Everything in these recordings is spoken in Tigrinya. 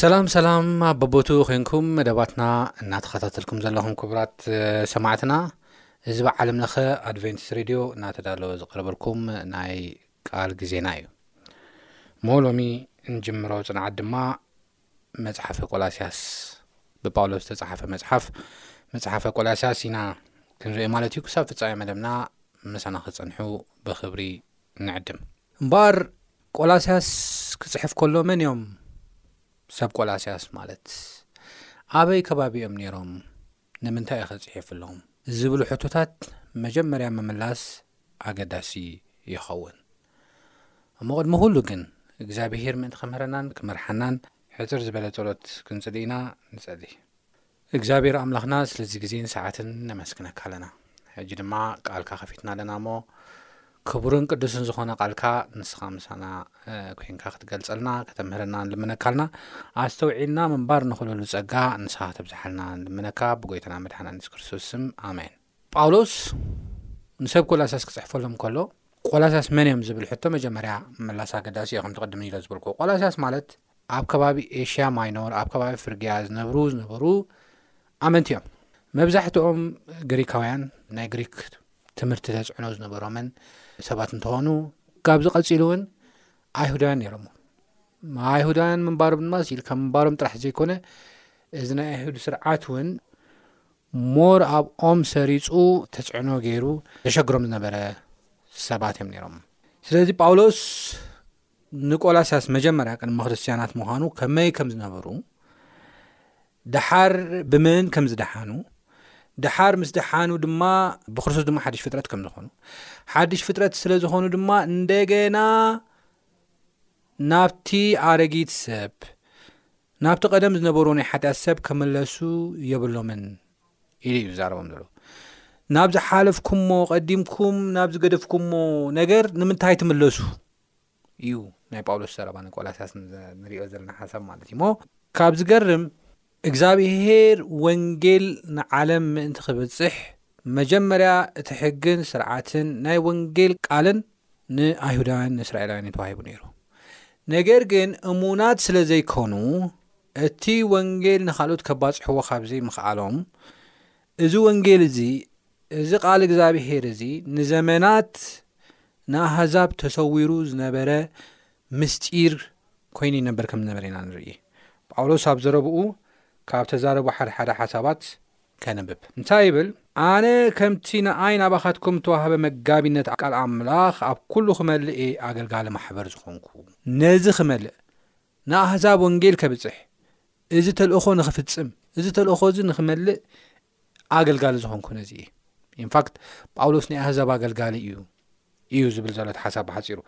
ሰላም ሰላም ኣብ በቦትኡ ኮንኩም መደባትና እናተኸታተልኩም ዘለኹም ክቡራት ሰማዕትና እዚ ብዓለም ለኸ ኣድቨንቲስ ሬድዮ እናተዳለወ ዝቐርበልኩም ናይ ቃል ግዜና እዩ እሞ ሎሚ እንጅምሮ ፅንዓት ድማ መፅሓፈ ቆላስያስ ብጳውሎስ ዝተፅሓፈ መፅሓፍ መፅሓፈ ቆላስያስ ኢና ክንርኢ ማለት እዩ ክሳብ ፍፃሜ መደብና ምሳና ክፀንሑ ብክብሪ ንዕድም እምበኣር ቆላስያስ ክጽሕፍ ከሎ መን እዮም ሰብ ቆላስያስ ማለት ኣበይ ከባቢ እዮም ነይሮም ንምንታይ እየ ክጽሒፍሎም ዝብሉ ሕቶታት መጀመርያ ምምላስ ኣገዳሲ ይኸውን እሞ ቅድሚ ኩሉ ግን እግዚኣብሄር ምእንቲ ክምህረናን ክመርሓናን ሕፅር ዝበለ ጸሎት ክንጽሊ ኢና ንጸሊ እግዚኣብሔር ኣምላኽና ስለዚ ግዜን ሰዓትን ነመስግነካ ኣለና ሕጂ ድማ ቃልካ ከፊትና ኣለና እሞ ክቡርን ቅዱስን ዝኾነ ቃልካ ንስኻ ምሳና ኮንካ ክትገልጸልና ከተምህረና ንልምነካልና ኣስተውዒልና ምንባር ንኽእለሉ ጸጋ ንስኻ ተብዝሓልና ንልምነካ ብጎይታና መድሓና ንስ ክርስቶስ ስም ኣሜን ጳውሎስ ንሰብ ኮላሳስ ክጽሕፈሎም ከሎ ቆላሳስ መን እዮም ዝብል ሕቶ መጀመርያ ምላስ ኣገዳሲ እዮ ከምቲ ቅድም ኢሎ ዝበልኩ ቆላሳስ ማለት ኣብ ከባቢ ኤሽያ ማይኖር፣ ኣብ ከባቢ ፍርግያ፣ ዝነብሩ ዝነበሩ ኣመንቲ እዮም። መብዛሕትኦም ግሪካውያን ናይ ግሪክ ትምህርቲ ተጽዕኖ ዝነበሮምን ሰባት እንተኾኑ ካብዚ ቀጺሉ እውን ኣይሁዳውያን ነይሮም። ኣይሁዳውያን ምንባሮም ድማ ኢልካ ምንባሮም ጥራሕ ዘይኮነ እዚ ናይ ኣይሁድ ስርዓት እውን ሞር ኣብኦም ሰሪፁ ተፅዕኖ ገይሩ ተሸግሮም ዝነበረ ሰባት እዮም ነይሮም። ስለዚ ጳውሎስ ንቆላስያስ መጀመርያ ቅድሚ ክርስትያናት ምዃኑ ከመይ ከም ዝነበሩ ደሓር ብመን ከም ዝደሓኑ ደሓር ምስ ደሓኑ ድማ ብክርስቶስ ድማ ሓድሽ ፍጥረት ከም ዝኾኑ ሓድሽ ፍጥረት ስለ ዝኾኑ ድማ እንደገና ናብቲ ኣረጊት ሰብ ናብቲ ቀደም ዝነበሩ ናይ ሓጢኣት ሰብ ከመለሱ የብሎምን ኢሉ እዩ ዝዛረቦም ዘሎ ናብ ዝሓለፍኩምሞ ቀዲምኩም ናብ ዝገደፍኩምሞ ነገር ንምንታይ ትምለሱ እዩ ናይ ጳውሎስ ዘረባ ንቆላሲያስ ንሪኦ ዘለና ሓሳብ ማለት እዩ እሞ ካብ ዝገርም እግዚኣብሄር ወንጌል ንዓለም ምእንቲ ክብጽሕ መጀመርያ እቲ ሕግን ስርዓትን ናይ ወንጌል ቃልን ንኣይሁዳውያን ንእስራኤላውያን ተዋሂቡ ነይሩ ነገር ግን እሙናት ስለ ዘይኮኑ እቲ ወንጌል ንካልኦት ከባጽሕዎ ካብ ዘይምኽኣሎም እዚ ወንጌል እዚ፣ እዚ ቓል እግዚኣብሄር እዚ፣ ንዘመናት ንኣህዛብ ተሰዊሩ ዝነበረ ምስጢር ኰይኑ ይነበር ከም ዝነበረ ኢና ንርኢ። ጳውሎስ ኣብ ዘረብኡ ካብ ተዛረቦ ሓደ ሓደ ሓሳባት ከንብብ። እንታይ ይብል? ኣነ ከምቲ ንኣይ ናባኻትኩም እተዋህበ መጋቢነት ቃል ኣምላኽ ኣብ ኵሉ ኽመልእ እየ ኣገልጋሊ ማሕበር ዝዀንኩ። ነዚ ኽመልእ፣ ንኣህዛብ ወንጌል ከብጽሕ፣ እዚ ተልእኾ ንኽፍጽም፣ እዚ ተልእኾ እዚ ንኽመልእ ኣገልጋሊ ዝኾንኩ ነዚ እየ። ኢንፋክት ጳውሎስ ናይ ኣህዛብ ኣገልጋሊ እዩ እዩ ዝብል ዘሎ እቲ ሓሳብ ብሓጺሩ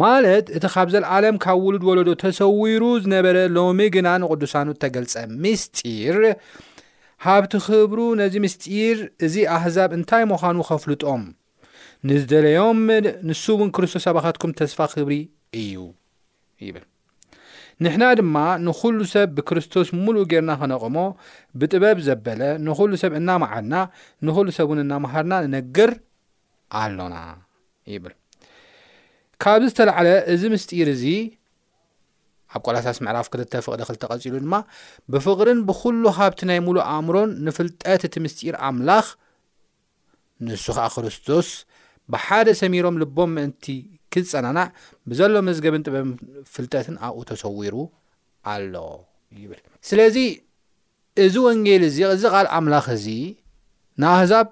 ማለት እቲ ካብ ዘለዓለም ካብ ውሉድ ወለዶ ተሰዊሩ ዝነበረ ሎሚ ግና ንቕዱሳኑ እተገልጸ ምስጢር ሃብቲ ክብሩ ነዚ ምስጢር እዚ ኣህዛብ እንታይ ምዃኑ ከፍልጦም ንዝደለዮም ንሱ እውን ክርስቶስ ኣባኻትኩም ተስፋ ክብሪ እዩ ይብል ንሕና ድማ ንኹሉ ሰብ ብክርስቶስ ሙሉእ ጌርና ከነቆሞ ብጥበብ ዘበለ ንኹሉ ሰብ እናመዓድና ንኹሉ ሰብ እውን እናመሃርና ንነግር ኣሎና ይብል ካብዚ ዝተላዕለ እዚ ምስጢር እዚ ኣብ ቆላሳስ ምዕራፍ ክልተ ፍቕዲ ክልተ ቀፂሉ ድማ ብፍቕርን ብኩሉ ሃብቲ ናይ ሙሉእ ኣእምሮን ንፍልጠት እቲ ምስጢር ኣምላኽ ንሱ ኸኣ ክርስቶስ ብሓደ ሰሚሮም ልቦም ምእንቲ ኪጸናናዕ ብዘሎ መዝገብን ጥበብን ፍልጠትን ኣብኡ ተሰዊሩ ኣሎ ይብል። ስለዚ እዚ ወንጌል እዚ እዚ ቓል ኣምላኽ እዚ ንኣህዛብ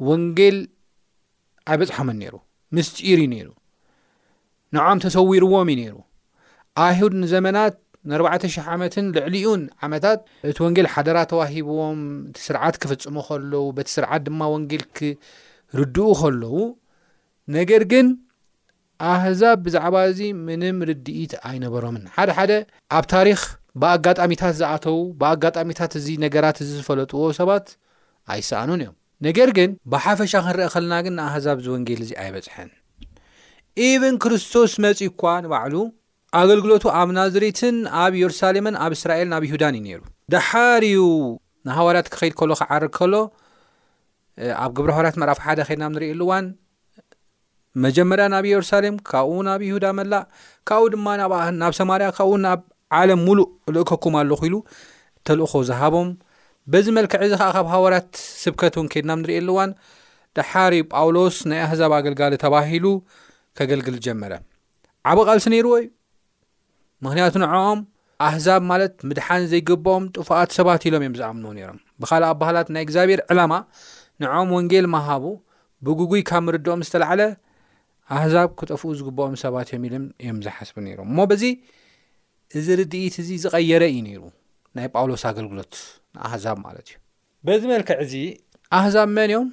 ወንጌል ኣይበጽሖምን ነይሩ፣ ምስጢር እዩ ነይሩ። ንዖም ተሰዊርዎም እዩ ነይሩ። ኣይሁድ ንዘመናት፣ ንኣርባዕተ ሽሕ ዓመትን ልዕሊኡን ዓመታት፣ እቲ ወንጌል ሓደራ ተዋሂብዎም እቲ ስርዓት ክፍጽሙ ከለዉ፣ በቲ ስርዓት ድማ ወንጌል ክርድኡ ከለዉ፣ ነገር ግን ኣህዛብ ብዛዕባ እዚ ምንም ርድኢት ኣይነበሮምን። ሓደ ሓደ ኣብ ታሪኽ ብኣጋጣሚታት ዝኣተዉ፣ ብኣጋጣሚታት እዚ ነገራት እዚ ዝፈለጥዎ ሰባት ኣይሰኣኑን እዮም። ነገር ግን ብሓፈሻ ክንርእ ከለና ግን ንኣህዛብ እዚ ወንጌል እዚ ኣይበጽሐን ኢቭን ክርስቶስ መጺኡ እኳ ንባዕሉ ኣገልግሎቱ ኣብ ናዝሬትን ኣብ ዮርሳሌምን ኣብ እስራኤልን ኣብ ይሁዳን እዩ ነይሩ ደሓር እዩ ንሃዋርያት ክኸይድ ከሎ ክዓርግ ከሎ ኣብ ግብረ ሃዋርያት ምዕራፍ ሓደ ከይድና ንርእየሉ እዋን መጀመርያ ናብ ኢየሩሳሌም ካብኡ ናብ ይሁዳ መላእ ካብኡ ድማ ናብ ኣህ- ናብ ሰማርያ ካብኡ ናብ ዓለም ሙሉእ እልእከኩም ኣለኹ ኢሉ ተልእኾ ዝሃቦም በዚ መልክዕ እዚ ከዓ ካብ ሃዋርያት ስብከት እውን ከድናም ንርእየሉ እዋን ደሓር እዩ ጳውሎስ ናይ ኣህዛብ ኣገልጋሊ ተባሂሉ ከገልግል ጀመረ ዓቢ ቃልሲ ነይርዎ እዩ ምኽንያቱ ንዕኦም ኣህዛብ ማለት ምድሓን ዘይግብኦም ጥፉኣት ሰባት ኢሎም እዮም ዝኣምንዎ ነይሮም። ብኻልእ ኣባህላት ናይ እግዚኣብሔር ዕላማ ንዕኦም ወንጌል ምሃቡ ብግጉይ ካብ ምርድኦም ዝተላዕለ ኣህዛብ ክጠፍኡ ዝግብኦም ሰባት እዮም ኢሎም እዮም ዝሓስቡ ነይሮም እሞ በዚ እዚ ርድኢት እዚ ዝቐየረ እዩ ነይሩ ናይ ጳውሎስ ኣገልግሎት ንኣህዛብ ማለት እዩ በዚ መልክዕ እዚ ኣህዛብ መን እዮም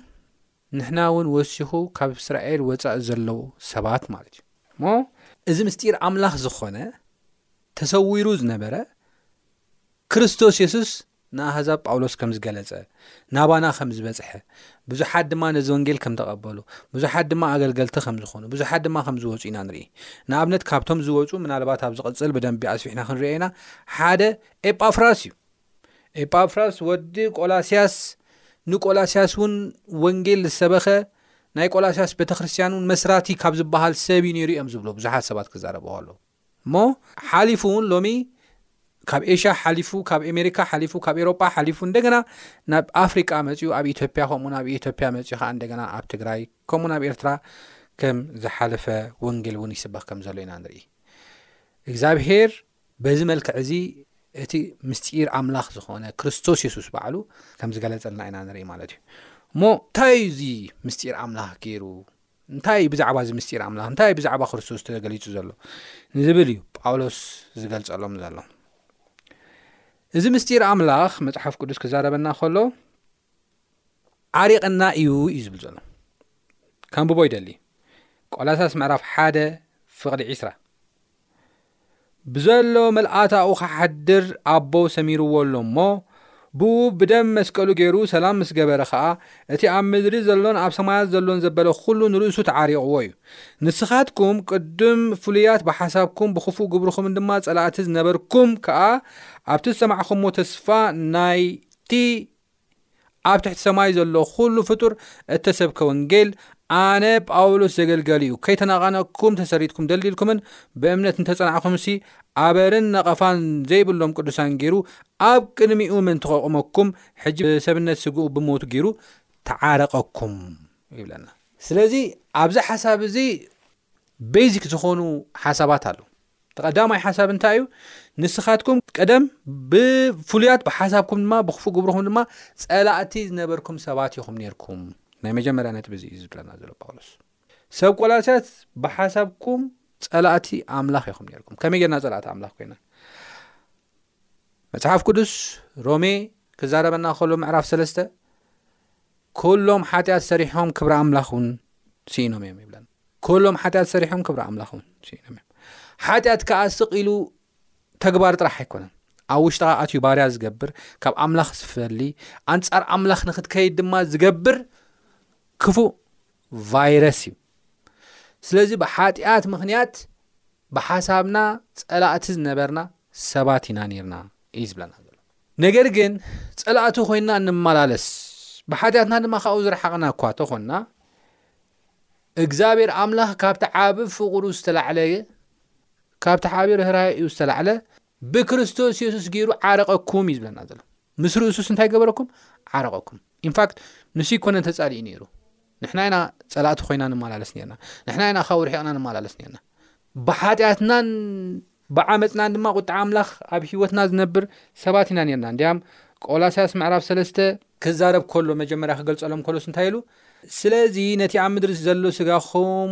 ንሕና ውን ወሲኹ ካብ እስራኤል ወጻኢ ዘለዉ ሰባት ማለት እዩ እሞ እዚ ምስጢር ኣምላኽ ዝኾነ ተሰዊሩ ዝነበረ ክርስቶስ የሱስ ንኣህዛብ ጳውሎስ ከም ዝገለጸ ናባና ከም ዝበጽሐ ብዙሓት ድማ ነዚ ወንጌል ከም ተቐበሉ ብዙሓት ድማ ኣገልገልቲ ከም ዝኾኑ ብዙሓት ድማ ከም ዝወጹ ኢና ንርኢ ንኣብነት ካብቶም ዝወጹ ምናልባት ኣብ ዝቕጽል ብደንቢ ኣስፊሕና ክንርኦ ኢና ሓደ ኤጳፍራስ እዩ ኤጳፍራስ ወዲ ቆላስያስ ንቆላስያስውን ወንጌል ዝሰበኸ ናይ ቆላስያስ ቤተ ክርስትያንውን መስራቲ ካብ ዝበሃል ሰብ እዩ ነይሩ እዮም ዝብሎ ብዙሓት ሰባት ክዛረበ ከሎ እሞ ሓሊፉ እውን ሎሚ ካብ ኤሽያ ሓሊፉ ካብ ኤሜሪካ ሓሊፉ ካብ ኤሮጳ ሓሊፉ እንደገና ናብ ኣፍሪቃ መፅኡ ኣብ ኢትዮጵያ ከምኡን ኣብ ኢትዮጵያ መፅኡ ከዓ እንደገና ኣብ ትግራይ ከምኡን ኣብ ኤርትራ ከም ዝሓለፈ ወንጌል እውን ይስበኽ ከም ዘሎ ኢና ንርኢ እግዚኣብሄር በዚ መልክዕ እዚ እቲ ምስጢር ኣምላኽ ዝኾነ ክርስቶስ የሱስ ባዕሉ ከም ዝገለጸልና ኢና ንርኢ ማለት እዩ እሞ እንታይ እዩ እዚ ምስጢር ኣምላኽ ገይሩ እንታይ እዩ ብዛዕባ እዚ ምስጢር ኣምላኽ እንታይ እዩ ብዛዕባ ክርስቶስ ተገሊጹ ዘሎ ንዝብል እዩ ጳውሎስ ዝገልጸሎም ዘሎ እዚ ምስጢር ኣምላኽ መጽሓፍ ቅዱስ ክዛረበና ከሎ ዓሪቕና እዩ እዩ ዝብል ዘሎ ከንብቦ ይደሊ ቆላሳስ ምዕራፍ ሓደ ፍቕዲ ዒስራ ብዘሎ መልኣታኡ ክሓድር ኣቦ ሰሚርዎ ኣሎ እሞ ብኡ ብደም መስቀሉ ገይሩ ሰላም ምስ ገበረ ኸኣ እቲ ኣብ ምድሪ ዘሎን ኣብ ሰማያት ዘሎን ዘበለ ዅሉ ንርእሱ ተዓሪቕዎ እዩ ንስኻትኩም ቅድም ፍሉያት ብሓሳብኩም ብኽፉእ ግብርኹምን ድማ ጸላእቲ ዝነበርኩም ከኣ ኣብቲ ዝሰማዕኹምዎ ተስፋ ናይ እቲ ኣብ ትሕቲ ሰማይ ዘሎ ዅሉ ፍጡር እተሰብከ ወንጌል፣ ኣነ ጳውሎስ ዘገልገሊ እዩ፣ ከይተነቓነቕኩም ተሰሪትኩም ደልዲልኩምን ብእምነት እንተ ጸናዕኩምሲ፣ ኣበርን ነቐፋን ዘይብሎም ቅዱሳን ገይሩ ኣብ ቅድሚኡ ምእንቲ ኼቝመኩም፣ ሕጂ ብሰብነት ስግኡ ብሞቱ ገይሩ ተዓረቐኩም ይብለና። ስለዚ ኣብዚ ሓሳብ እዚ ቤዚክ ዝኾኑ ሓሳባት ኣለዉ። እቲ ቀዳማይ ሓሳብ እንታይ እዩ ንስኻትኩም ቀደም ብፍሉያት ብሓሳብኩም ድማ ብክፉእ ግብርኹም ድማ ጸላእቲ ዝነበርኩም ሰባት ኢኹም ነርኩም ናይ መጀመርያ ነጥቢ እዚ እዩ ዝብለና ዘሎ ጳውሎስ ሰብ ቆላስያስ ብሓሳብኩም ጸላእቲ ኣምላኽ ኢኹም ነርኩም ከመይ ጌርና ጸላእቲ ኣምላኽ ኮይና መጽሓፍ ቅዱስ ሮሜ ክዛረበና ከሎ ምዕራፍ ሰለስተ ኩሎም ሓጢኣት ሰሪሖም ክብሪ ኣምላኽ እውን ስኢኖም እዮም ይብለና ኩሎም ሓጢኣት ሰሪሖም ክብሪ ኣምላኽ እውን ስኢኖም እዮም ሓጢኣት ከዓ ስቕ ኢሉ ተግባር ጥራሕ ኣይኮነን ኣብ ውሽጥኻ ኣትዩ ባርያ ዝገብር ካብ ኣምላኽ ዝፈሊ ኣንጻር ኣምላኽ ንክትከይድ ድማ ዝገብር ክፉእ ቫይረስ እዩ ስለዚ ብሓጢኣት ምክንያት ብሓሳብና ጸላእቲ ዝነበርና ሰባት ኢና ኔርና እዩ ዝብለና ዘሎ። ነገር ግን ጸላእቲ ኮይንና እንመላለስ ብሓጢኣትና ድማ ካብኡ ዝረሓቕና እኳ ተኾንና እግዚኣብሔር ኣምላኽ ካብቲ ዓቢ ፍቕሩ ዝተላዕለ ካብቲ ዓቢ ርህራሄኡ ዝተላዕለ ብክርስቶስ የሱስ ገይሩ ዓረቐኩም እዩ ዝብለና ዘሎ ምስ ርእሱስ እንታይ ገበረኩም ዓረቐኩም ኢንፋክት ንሱ ይኮነ ተጻሊኡ ነይሩ ንሕና ኢና ጸላእቲ ኮይና ንመላለስ ነርና ንሕና ኢና ካብ ርሒቕና ንመላለስ ነርና ብሓጢኣትናን ብዓመፅናን ድማ ቁጣ ኣምላኽ ኣብ ሂወትና ዝነብር ሰባት ኢና ነርና እንዲያም ቆላስያስ ምዕራፍ 3 ክዛረብ ከሎ መጀመርያ ክገልጸሎም ከሎስ እንታይ ኢሉ ስለዚ ነቲ ኣብ ምድሪ ዘሎ ስጋኹም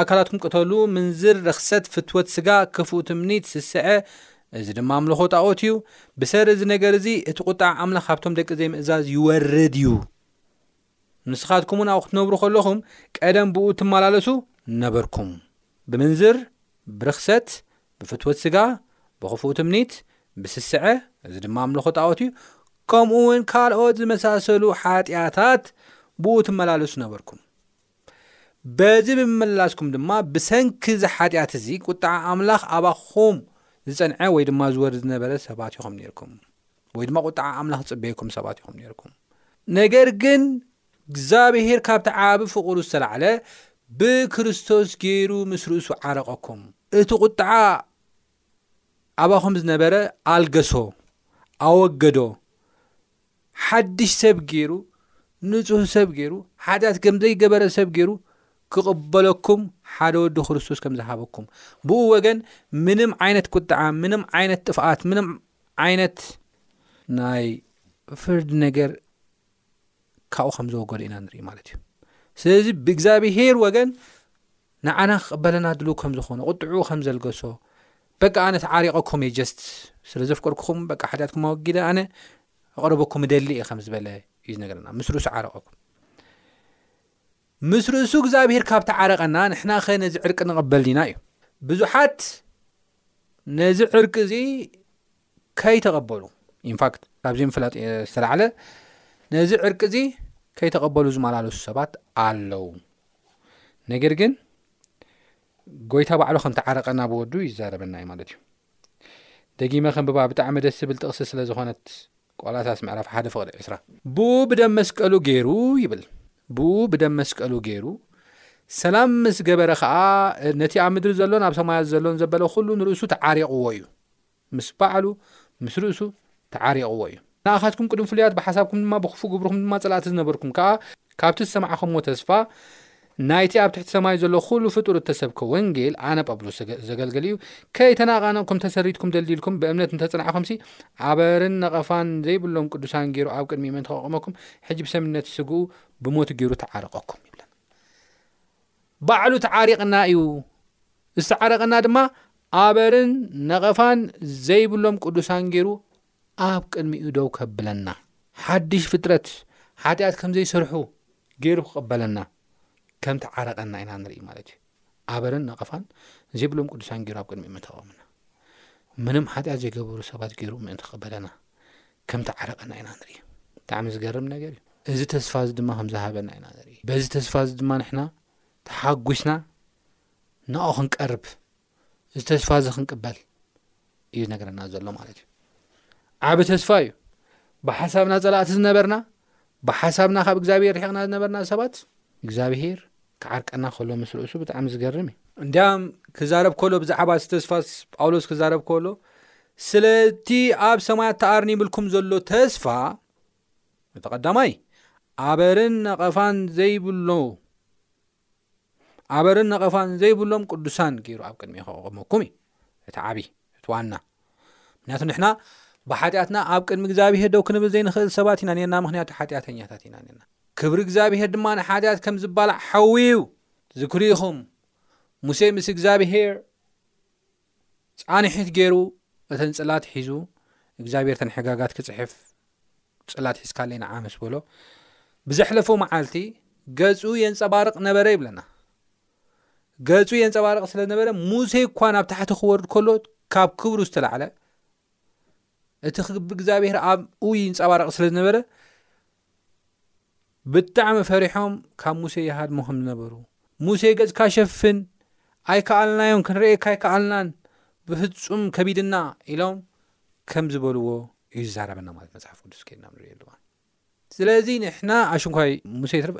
ኣካላትኩም ቅተሉ ምንዝር ርክሰት ፍትወት ስጋ ክፉእ ትምኒት ስስዐ እዚ ድማ ኣምልኾ ጣዖት እዩ ብሰሪ እዚ ነገር እዚ እቲ ቁጣዕ ኣምላኽ ኣብቶም ደቂ ዘይምእዛዝ ይወርድ እዩ ንስኻትኩም እውን ኣብኡ ክትነብሩ ከለኹም ቀደም ብኡ ትመላለሱ ነበርኩም ብምንዝር ብርክሰት ብፍትወት ስጋ፣ ብኽፉእ ትምኒት፣ ብስስዐ፣ እዚ ድማ ኣምልኾ ጣኦት እዩ፣ ከምኡውን ካልኦት ዝመሳሰሉ ሓጢኣታት ብኡ ትመላለሱ ነበርኩም። በዚ ብምምላስኩም ድማ ብሰንኪ እዚ ሓጢኣት እዚ ቁጥዓ ኣምላኽ ኣባኹም ዝጸንዐ ወይ ድማ ዝወርድ ዝነበረ ሰባት ኢኹም ኔርኩም። ወይ ድማ ቁጥዓ ኣምላኽ ዝጽበየኩም ሰባት ኢኹም ኔርኩም። ነገር ግን እግዚኣብሄር ካብቲ ዓቢ ፍቕሩ ዝተላዕለ ብክርስቶስ ገይሩ ምስ ርእሱ ዓረቐኩም። እቲ ቁጥዓ ኣባኹም ዝነበረ ኣልገሶ፣ ኣወገዶ፣ ሓድሽ ሰብ ገይሩ፣ ንጹህ ሰብ ገይሩ፣ ሓጢኣት ከም ዘይገበረ ሰብ ገይሩ ክቕበለኩም ሓደ ወዱ ክርስቶስ ከም ዝሃበኩም ብኡ ወገን ምንም ዓይነት ቁጥዓ፣ ምንም ዓይነት ጥፍኣት፣ ምንም ዓይነት ናይ ፍርድ ነገር ካብኡ ከም ዘወገዱ ኢና ንርኢ ማለት እዩ ስለዚ ብእግዚኣብሄር ወገን ንዓና ክቕበለና ድልው ከም ዝኾነ ቁጥዑኡ ከም ዘልገሶ በቃ ኣነ ተዓሪቐኩም እየ ጀስት ስለ ዘፍቀርኩኹም በቃ ሓጢኣትኩም ኣወጊደ ኣነ ኣቕረበኩም እደሊ እየ ከም ዝበለ እዩ ዝነገረና ምስ ርእሱ ዓረቐኩም ምስ ርእሱ እግዚኣብሄር ካብ ተዓረቐና ንሕና ኸ ነዚ ዕርቂ ንቕበል ዲና እዩ ብዙሓት ነዚ ዕርቂ እዚ ከይተቐበሉ ኢንፋክት ካብ ዘይምፍላጥ ዝተላዕለ ነዚ ዕርቂ እዚ ከይተቐበሉ ዝመላለሱ ሰባት ኣለው ነገር ግን ጎይታ ባዕሉ ከም ተዓረቀና ብወዱ ይዛረበና እዩ ማለት እዩ ደጊመ ከንብባ ብጣዕሚ ደስ ዝብል ጥቕሲ ስለ ዝኾነት ቆላሳስ ምዕራፍ ሓደ ፍቕዲ ዕስራ ብኡ ብደም መስቀሉ ገይሩ ይብል ብኡ ብደም መስቀሉ ገይሩ ሰላም ምስ ገበረ ከዓ ነቲ ኣብ ምድሪ ዘሎን ኣብ ሰማያት ዘሎን ዘበለ ኩሉ ንርእሱ ተዓሪቕዎ እዩ ምስ ባዕሉ ምስ ርእሱ ተዓሪቕዎ እዩ። ንኣኻትኩም ቅድም ፍሉያት ብሓሳብኩም ድማ ብክፉእ ግብርኩም ድማ ጸላእቲ ዝነበርኩም ከኣ ካብቲ ዝሰማዕክምዎ ተስፋ ናይቲ ኣብ ትሕቲ ሰማይ ዘሎ ኩሉ ፍጡር እተሰብከ ወንጌል ኣነ ጳብሎስ ዘገልገልዩ ከይተናቓነቕኩም ተሰሪትኩም ደልዲልኩም ብእምነት እንተጸናዕኩምሲ ኣበርን ነቐፋን ዘይብሎም ቅዱሳን ገይሩ ኣብ ቅድሚኡ ምእንቲ ከቆመኩም ሕጂ ብሰምነት ስግኡ ብሞቱ ገይሩ ተዓረቐኩም ይብለን ባዕሉ ተዓሪቕና እዩ፣ ዝተዓረቐና ድማ ኣበርን ነቐፋን ዘይብሎም ቅዱሳን ገይሩ ኣብ ቅድሚኡ ደው ከብለና፣ ሓድሽ ፍጥረት ሓጢኣት ከም ዘይሰርሑ ገይሩ ክቕበለና ከም ተዓረቐና ኢና ንርኢ ማለት እዩ። ኣበርን ነቐፋን ዘይብሎም ቅዱሳን ገይሩ ኣብ ቅድሚኡ ምእንቲ ምንም ሓጢኣት ዘይገበሩ ሰባት ገይሩ ምእንቲ ክቕበለና ከም ተዓረቐና ኢና ንርኢ። ብጣዕሚ ዝገርም ነገር እዩ። እዚ ተስፋ እዚ ድማ ከም ዝሃበና ኢና ንርኢ። በዚ ተስፋ እዚ ድማ ንሕና ተሓጒስና ናኡ ክንቀርብ እዚ ተስፋ እዚ ክንቅበል እዩ ዝነገረና ዘሎ ማለት እዩ። ዓብ ተስፋ እዩ። ብሓሳብና ጸላእቲ ዝነበርና ብሓሳብና ካብ እግዚኣብሄር ርሒቕና ዝነበርና ሰባት እግዚኣብሄር ክዓርቀና ከሎ ምስ ርእሱ ብጣዕሚ ዝገርም እዩ። እንድያም ክዛረብ ከሎ ብዛዕባ እቲ ተስፋስ ጳውሎስ ክዛረብ ከሎ ስለቲ ኣብ ሰማያት ተኣርኒብልኩም ዘሎ ተስፋ እቲ ቀዳማይ ኣበርን ነቐፋን ዘይብሎ ኣበርን ነቐፋን ዘይብሎም ቅዱሳን ገይሩ ኣብ ቅድሚኡ ከቆመኩም እዩ እቲ ዓብዪ እቲ ዋና ምክንያቱ ንሕና ብሓጢኣትና ኣብ ቅድሚ እግዚኣብሄር ደው ክንብል ዘይንኽእል ሰባት ኢና ነና ምክንያቱ ሓጢኣተኛታት ኢና ነና ክብሪ እግዚኣብሄር ድማ ንሓጢኣት ከም ዝባላዕ ሓዊ እዩ ዝክሪ ኢኹም ሙሴ ምስ እግዚኣብሄር ጻንሒት ጌሩ እተን ጽላት ሒዙ እግዚኣብሔር እተን ሕጋጋት ክጽሕፍ ጽላት ሒዝካለይ ንዓ ምስ በሎ ብዘሕለፎ መዓልቲ ገጹ የንጸባርቕ ነበረ ይብለና ገጹ የንጸባርቕ ስለ ነበረ ሙሴ እኳ ናብ ታሕቲ ክወርድ ከሎ ካብ ክብሩ ዝተላዕለ እቲ ክግቢ እግዚኣብሔር ኣብኡ ይንጸባረቕ ስለ ዝነበረ ብጣዕሚ ፈሪሖም ካብ ሙሴ ይሃድሙ ከም ዝነበሩ ሙሴ ገጽካ ሸፍን ኣይከኣልናዮን ክንርእየካ ኣይከኣልናን ብፍጹም ከቢድና ኢሎም ከም ዝበልዎ እዩ ዝዛረበና ማለት መጽሓፍ ቅዱስ ከድና ንሪኦ ኣለዋ ስለዚ ንሕና ኣሽንኳይ ሙሴ ትርበ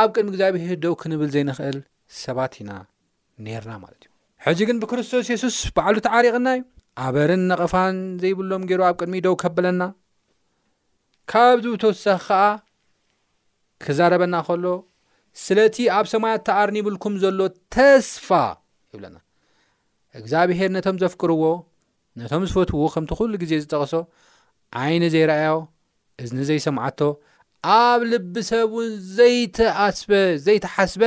ኣብ ቅድሚ እግዚኣብሄር ደው ክንብል ዘይንኽእል ሰባት ኢና ነርና ማለት እዩ ሕጂ ግን ብክርስቶስ የሱስ በዓሉ ተዓሪቕና እዩ ኣበርን ነቐፋን ዘይብሎም ገይሩ ኣብ ቅድሚ ደው ከብለና ካብዚ ብተወሳኺ ከኣ ክዛረበና ከሎ ስለቲ ኣብ ሰማያት ተኣርኒብልኩም ዘሎ ተስፋ ይብለና እግዚኣብሄር ነቶም ዘፍቅርዎ ነቶም ዝፈትውዎ ከምቲ ኩሉ ግዜ ዝጠቕሶ ዓይኒ ዘይረኣዮ እዝኒ ዘይሰምዓቶ ኣብ ልቢ ሰብ እውን ዘይተኣስበ ዘይተሓስበ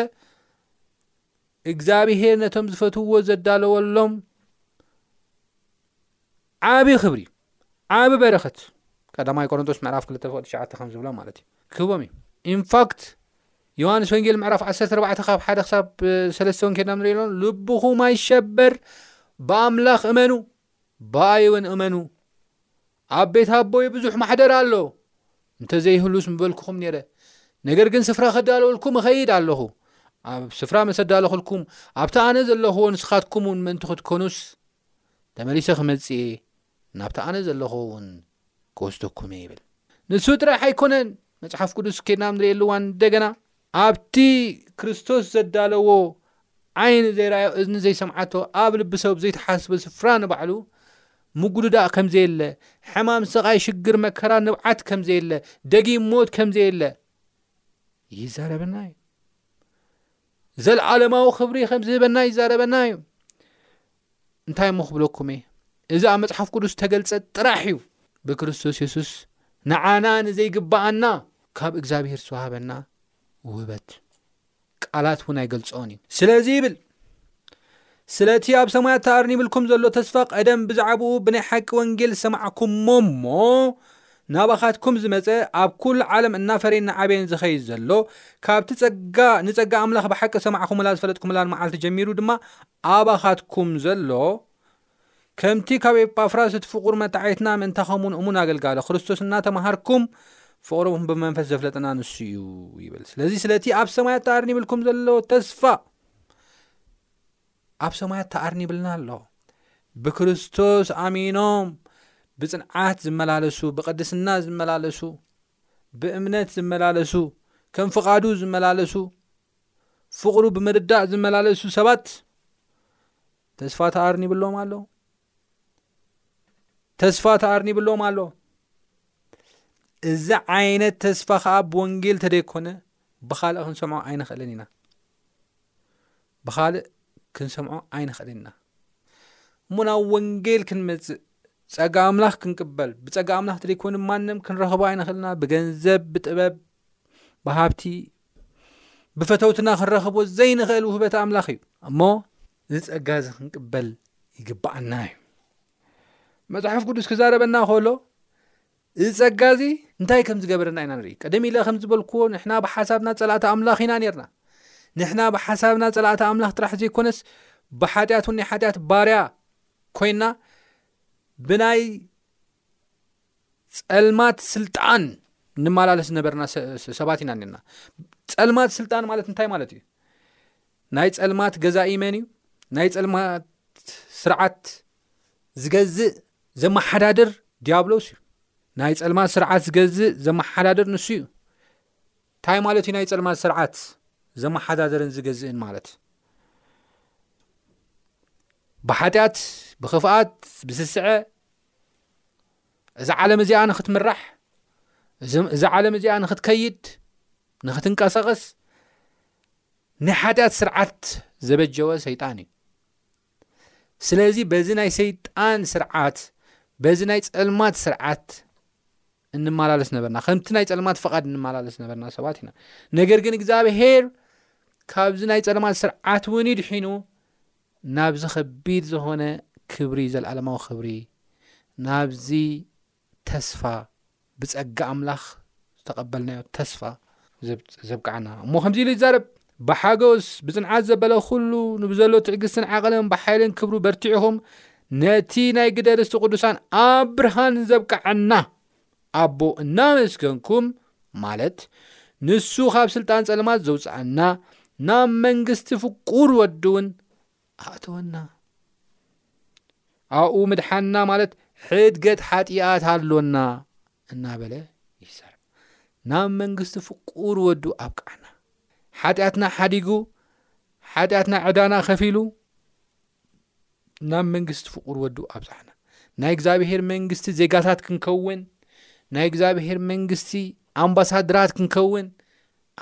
እግዝኣብሄር ነቶም ዝፈትውዎ ዘዳለወሎም ዓቢ ክብሪ እዩ ዓቢ በረኸት ቀዳማይ ቆሮንቶስ ምዕራፍ 2 ፍቅዲ 9 ከም ዝብሎ ማለት እዩ ክህቦም እዩ ኢንፋክት ዮሃንስ ወንጌል ምዕራፍ 14 ካብ ሓደ ክሳብ ሰለስተ ወን ኬድና ንሪኦ ኣለና ልብኹም ኣይሸበር ብኣምላኽ እመኑ ብኣይ እውን እመኑ ኣብ ቤት ኣቦይ ብዙሕ ማሕደር ኣሎ እንተዘይህሉስ ምበልኩኹም ነይረ፣ ነገር ግን ስፍራ ከዳልወልኩም እኸይድ ኣለኹ። ኣብ ስፍራ ምስ ኣዳለኹልኩም፣ ኣብቲ ኣነ ዘለኹዎ ንስኻትኩም እውን ምእንቲ ክትኮኑስ፣ ተመሊሰ ክመጽእ እየ፣ ናብቲ ኣነ ዘለኹዎ እውን ክወስደኩም እየ ይብል። ንሱ ጥራሕ ኣይኮነን፣ መጽሓፍ ቅዱስ ኬድና ኣብ ንርእየሉ እዋን እንደገና ኣብቲ ክርስቶስ ዘዳለዎ ዓይኒ ዘይረኣዮ እዝኒ ዘይሰምዓቶ ኣብ ልቢ ሰብ ዘይተሓስበ ስፍራ ንባዕሉ ምጉድዳእ ከምዘየለ፣ ሕማም ስቓይ ሽግር መከራ ንብዓት ከምዘየለ፣ ደጊም ሞት ከምዘየለ ይዛረበና እዩ። ዘልኣለማዊ ክብሪ ከምዝህበና ይዛረበና እዩ። እንታይ እሞ ክብለኩም እየ፣ እዚ ኣብ መጽሓፍ ቅዱስ ዝተገልጸ ጥራሕ እዩ። ብክርስቶስ የሱስ ንዓና ንዘይግብኣና ካብ እግዚኣብሄር ዝተዋህበና ውህበት ቃላት እውን ኣይገልጾን እዩ። ስለዚ ይብል ስለቲ ኣብ ሰማያት ተኣርኒብልኩም ዘሎ ተስፋ ቀደም ብዛዕባኡ ብናይ ሓቂ ወንጌል ዝሰማዕኩሞ እሞ ናባኻትኩም ዝመፀ ኣብ ኩሉ ዓለም እናፈረየን ንዓበየን ዝኸይድ ዘሎ ካብቲ ፀጋ ንፀጋ ኣምላኽ ብሓቂ ዝሰማዕኩሙላ ዝፈለጥኩምላን መዓልቲ ጀሚሩ ድማ ኣባኻትኩም ዘሎ ከምቲ ካብ ኤጳፍራስ እቲ ፍቑር መታዓይትና ምእንታ ከምኡውን እሙን ኣገልጋሊ ክርስቶስ እናተማሃርኩም ፍቕርኹም ብመንፈስ ዘፍለጠና ንሱ እዩ ይብል። ስለዚ ስለቲ ኣብ ሰማያት ተኣርኒብልኩም ዘሎ ተስፋ ኣብ ሰማያት ተኣርኒብልና ኣሎ። ብክርስቶስ ኣሚኖም ብጽንዓት ዝመላለሱ ብቅድስና ዝመላለሱ ብእምነት ዝመላለሱ፣ ከም ፍቓዱ ዝመላለሱ፣ ፍቕሩ ብምርዳእ ዝመላለሱ ሰባት ተስፋ ተኣርኒብሎም ኣሎ። ተስፋ ተኣርኒብሎም ኣሎ። እዚ ዓይነት ተስፋ ከዓ ብወንጌል ተደይኮነ ብካልእ ክንሰምዖ ኣይንኽእልን ኢና። ብኻልእ ክንሰምዖ ኣይንኽእልን ኢና እሞ ናብ ወንጌል ክንመጽእ ጸጋ ኣምላኽ ክንቅበል ብጸጋ ኣምላኽ ተደይኮይኑ ማንም ክንረኽቦ ኣይንኽእልና ብገንዘብ ብጥበብ ብሃብቲ ብፈተውትና ክንረኽቦ ዘይንኽእል ውህበት ኣምላኽ እዩ እሞ እዚ ጸጋ እዚ ክንቅበል ይግባኣና እዩ መጽሓፍ ቅዱስ ክዛረበና ከሎ እዚ ጸጋ እዚ እንታይ ከም ዝገበረና ኢና ንርኢ። ቀደም ኢለ ከም ዝበልክዎ ንሕና ብሓሳብና ጸላእቲ ኣምላኽ ኢና ኔርና። ንሕና ብሓሳብና ጸላእቲ ኣምላኽ ጥራሕ ዘይኮነስ ብሓጢኣት እውን ናይ ሓጢኣት ባርያ ኮይና ብናይ ጸልማት ስልጣን ንመላለስ ዝነበርና ሰባት ኢና ኔርና። ጸልማት ስልጣን ማለት እንታይ ማለት እዩ? ናይ ጸልማት ገዛኢ መን እዩ? ናይ ጸልማት ስርዓት ዝገዝእ ዘመሓዳድር ዲያብሎስ እዩ ናይ ጸልማት ስርዓት ዝገዝእ ዘመሓዳድር ንሱ እዩ እንታይ ማለት እዩ ናይ ጸልማት ስርዓት ዘመሓዳድርን ዝገዝእን ማለት ብሓጢኣት ብክፍኣት ብስስዐ እዛ ዓለም እዚኣ ንክትምራሕ እዛ ዓለም እዚኣ ንክትከይድ ንክትንቀሳቀስ ናይ ሓጢኣት ስርዓት ዘበጀወ ሰይጣን እዩ ስለዚ በዚ ናይ ሰይጣን ስርዓት በዚ ናይ ጸልማት ስርዓት እንመላለስ ነበርና ከምቲ ናይ ጸልማት ፍቓድ እንመላለስ ነበርና ሰባት ኢና ነገር ግን እግዚኣብሄር ካብዚ ናይ ጸልማት ስርዓት እውን ይድሒኑ ናብዚ ከቢድ ዝኾነ ክብሪ ዘለዓለማዊ ክብሪ ናብዚ ተስፋ ብጸጋ ኣምላኽ ዝተቐበልናዮ ተስፋ ዘብቅዓና እሞ ከምዚ ኢሉ ይዛረብ ብሓጎስ ብጽንዓት ዘበለ ኩሉ ንብዘሎ ትዕግስትን ዓቕልን ብሓይልን ክብሩ በርቲዕኹም ነቲ ናይ ግደ ርስቲ ቅዱሳን ኣብ ብርሃን ዘብቅዓና ኣቦ እናመስገንኩም ማለት ንሱ ካብ ስልጣን ጸልማት ዘውጽኣና ናብ መንግስቲ ፍቁር ወድውን ኣእተወና ኣብኡ ምድሓንና ማለት ሕድገት ሓጢኣት ኣሎና እናበለ ይዛረብ ናብ መንግስቲ ፍቁር ወዱ ኣብቃዕና ሓጢኣትና ሓዲጉ ሓጢኣትና ዕዳና ከፊሉ ናብ መንግስቲ ፍቁር ወዱ ኣብዛሓና ናይ እግዚኣብሄር መንግስቲ ዜጋታት ክንከውን ናይ እግዚኣብሄር መንግስቲ ኣምባሳድራት ክንከውን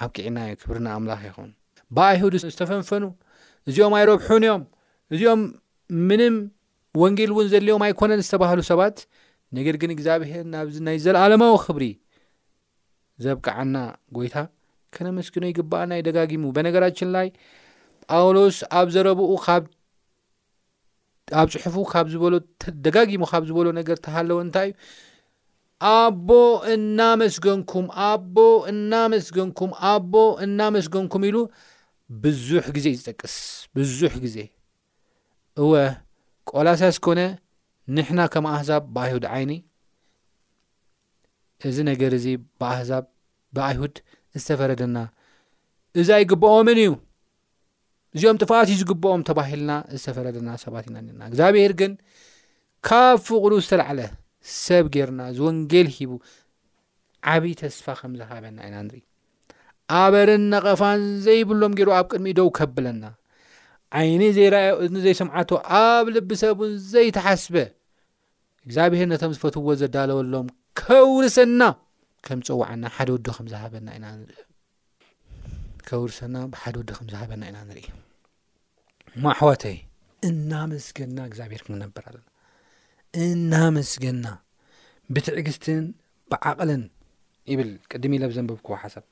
ኣብቂዕናዮ ክብሪ ንኣምላኽ ይኹን። ብኣይሁድ ዝተፈንፈኑ እዚኦም ኣይረብሑን እዮም እዚኦም ምንም ወንጌል እውን ዘድልዮም ኣይኮነን ዝተባህሉ ሰባት ነገር ግን እግዚኣብሄር ናብዚ ናይ ዘለኣለማዊ ክብሪ ዘብቅዓና ጎይታ ከነመስግኖ ይግባኣና ይደጋጊሙ በነገራችን ላይ ጳውሎስ ኣብ ዘረብኡ ካብ ኣብ ጽሑፉ ካብ ዝበሎ ደጋጊሙ ካብ ዝበሎ ነገር ተሃለወ እንታይ እዩ ኣቦ እናመስገንኩም ኣቦ እናመስገንኩም ኣቦ እናመስገንኩም ኢሉ ብዙሕ ግዜ እዩ ዝጠቅስ ብዙሕ ግዜ እወ ቆላሳስ ኮነ ንሕና ከም ኣህዛብ ብኣይሁድ ዓይኒ እዚ ነገር እዚ ብኣህዛብ ብኣይሁድ ዝተፈረደና እዚ ኣይግብኦምን እዩ እዚኦም ጥፍኣት እዩ ዝግብኦም ተባሂልና ዝተፈረደና ሰባት ኢና ነና እግዚኣብሄር ግን ካብ ፍቕሩ ዝተላዕለ ሰብ ጌርና እዚ ወንጌል ሂቡ ዓብዪ ተስፋ ከም ዝሃበና ኢና ንርኢ ኣበርን ነቐፋን ዘይብሎም ገይሩ ኣብ ቅድሚ ደው ከብለና ዓይኒ ዘይረኣዮ እዝኒ ዘይሰምዓቶ ኣብ ልቢ ሰብን ዘይተሓስበ እግዚኣብሄር ነቶም ዝፈትዎ ዘዳለወሎም ከውርሰና ከም ፀዋዓና ሓደ ወዱ ከም ዝሃበና ኢና ከውርሰና ብሓደ ወዲ ከም ዝሃበና ኢና ንርኢ እሞ ኣሕዋተይ እናመስገና እግዚኣብሔር ክንነብር ኣለና እናመስገና ብትዕግስትን ብዓቕልን ይብል ቅድሚ ኢለ ብዘንበብክዎ ሓሳብ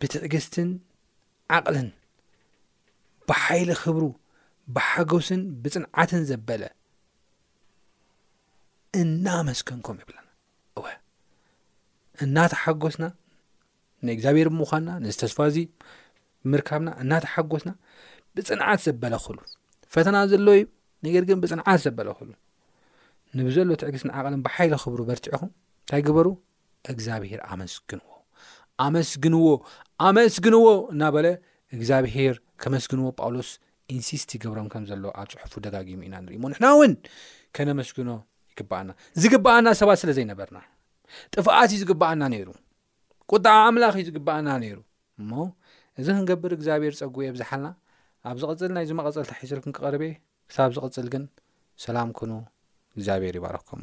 ብትዕግስትን ዓቕልን ብሓይሊ ክብሩ ብሓጎስን ብፅንዓትን ዘበለ እናመስገንኩም ይብለና እወ እናተሓጎስና ንእግዚኣብሔር ምዃንና ነዚ ተስፋ እዚ ምርካብና እናተሓጎስና ብፅንዓት ዘበለ ክሉ ፈተና ዘሎ እዩ ነገር ግን ብፅንዓት ዘበለ ክሉ ንብዘሎ ትዕግስ ንዓቐለም ብሓይሊ ክብሩ በርትዕኹም እንታይ ግበሩ እግዚኣብሄር ኣመስግንዎ ኣመስግንዎ ኣመስግንዎ እናበለ እግዚኣብሄር ከመስግንዎ ጳውሎስ ኢንሲስት ይገብሮም ከም ዘሎ ኣብ ጽሑፉ ደጋጊሙ ኢና ንርኢ እሞ ንሕና እውን ከነመስግኖ ይግባኣና ዝግባኣና ሰባት ስለ ዘይነበርና ጥፍኣት እዩ ዝግባኣና ነይሩ ቁጣዓ ኣምላኽ እዩ ዝግባኣና ነይሩ እሞ እዚ ክንገብር እግዚኣብሔር ጸጉ የብዝሓልና ኣብ ዝቕጽል ናይ ዝመቐጸልታ ሒዘልኩም ክቐርብ እየ ክሳብ ዝቕጽል ግን ሰላም ኩኑ እግዚኣብሔር ይባረኩም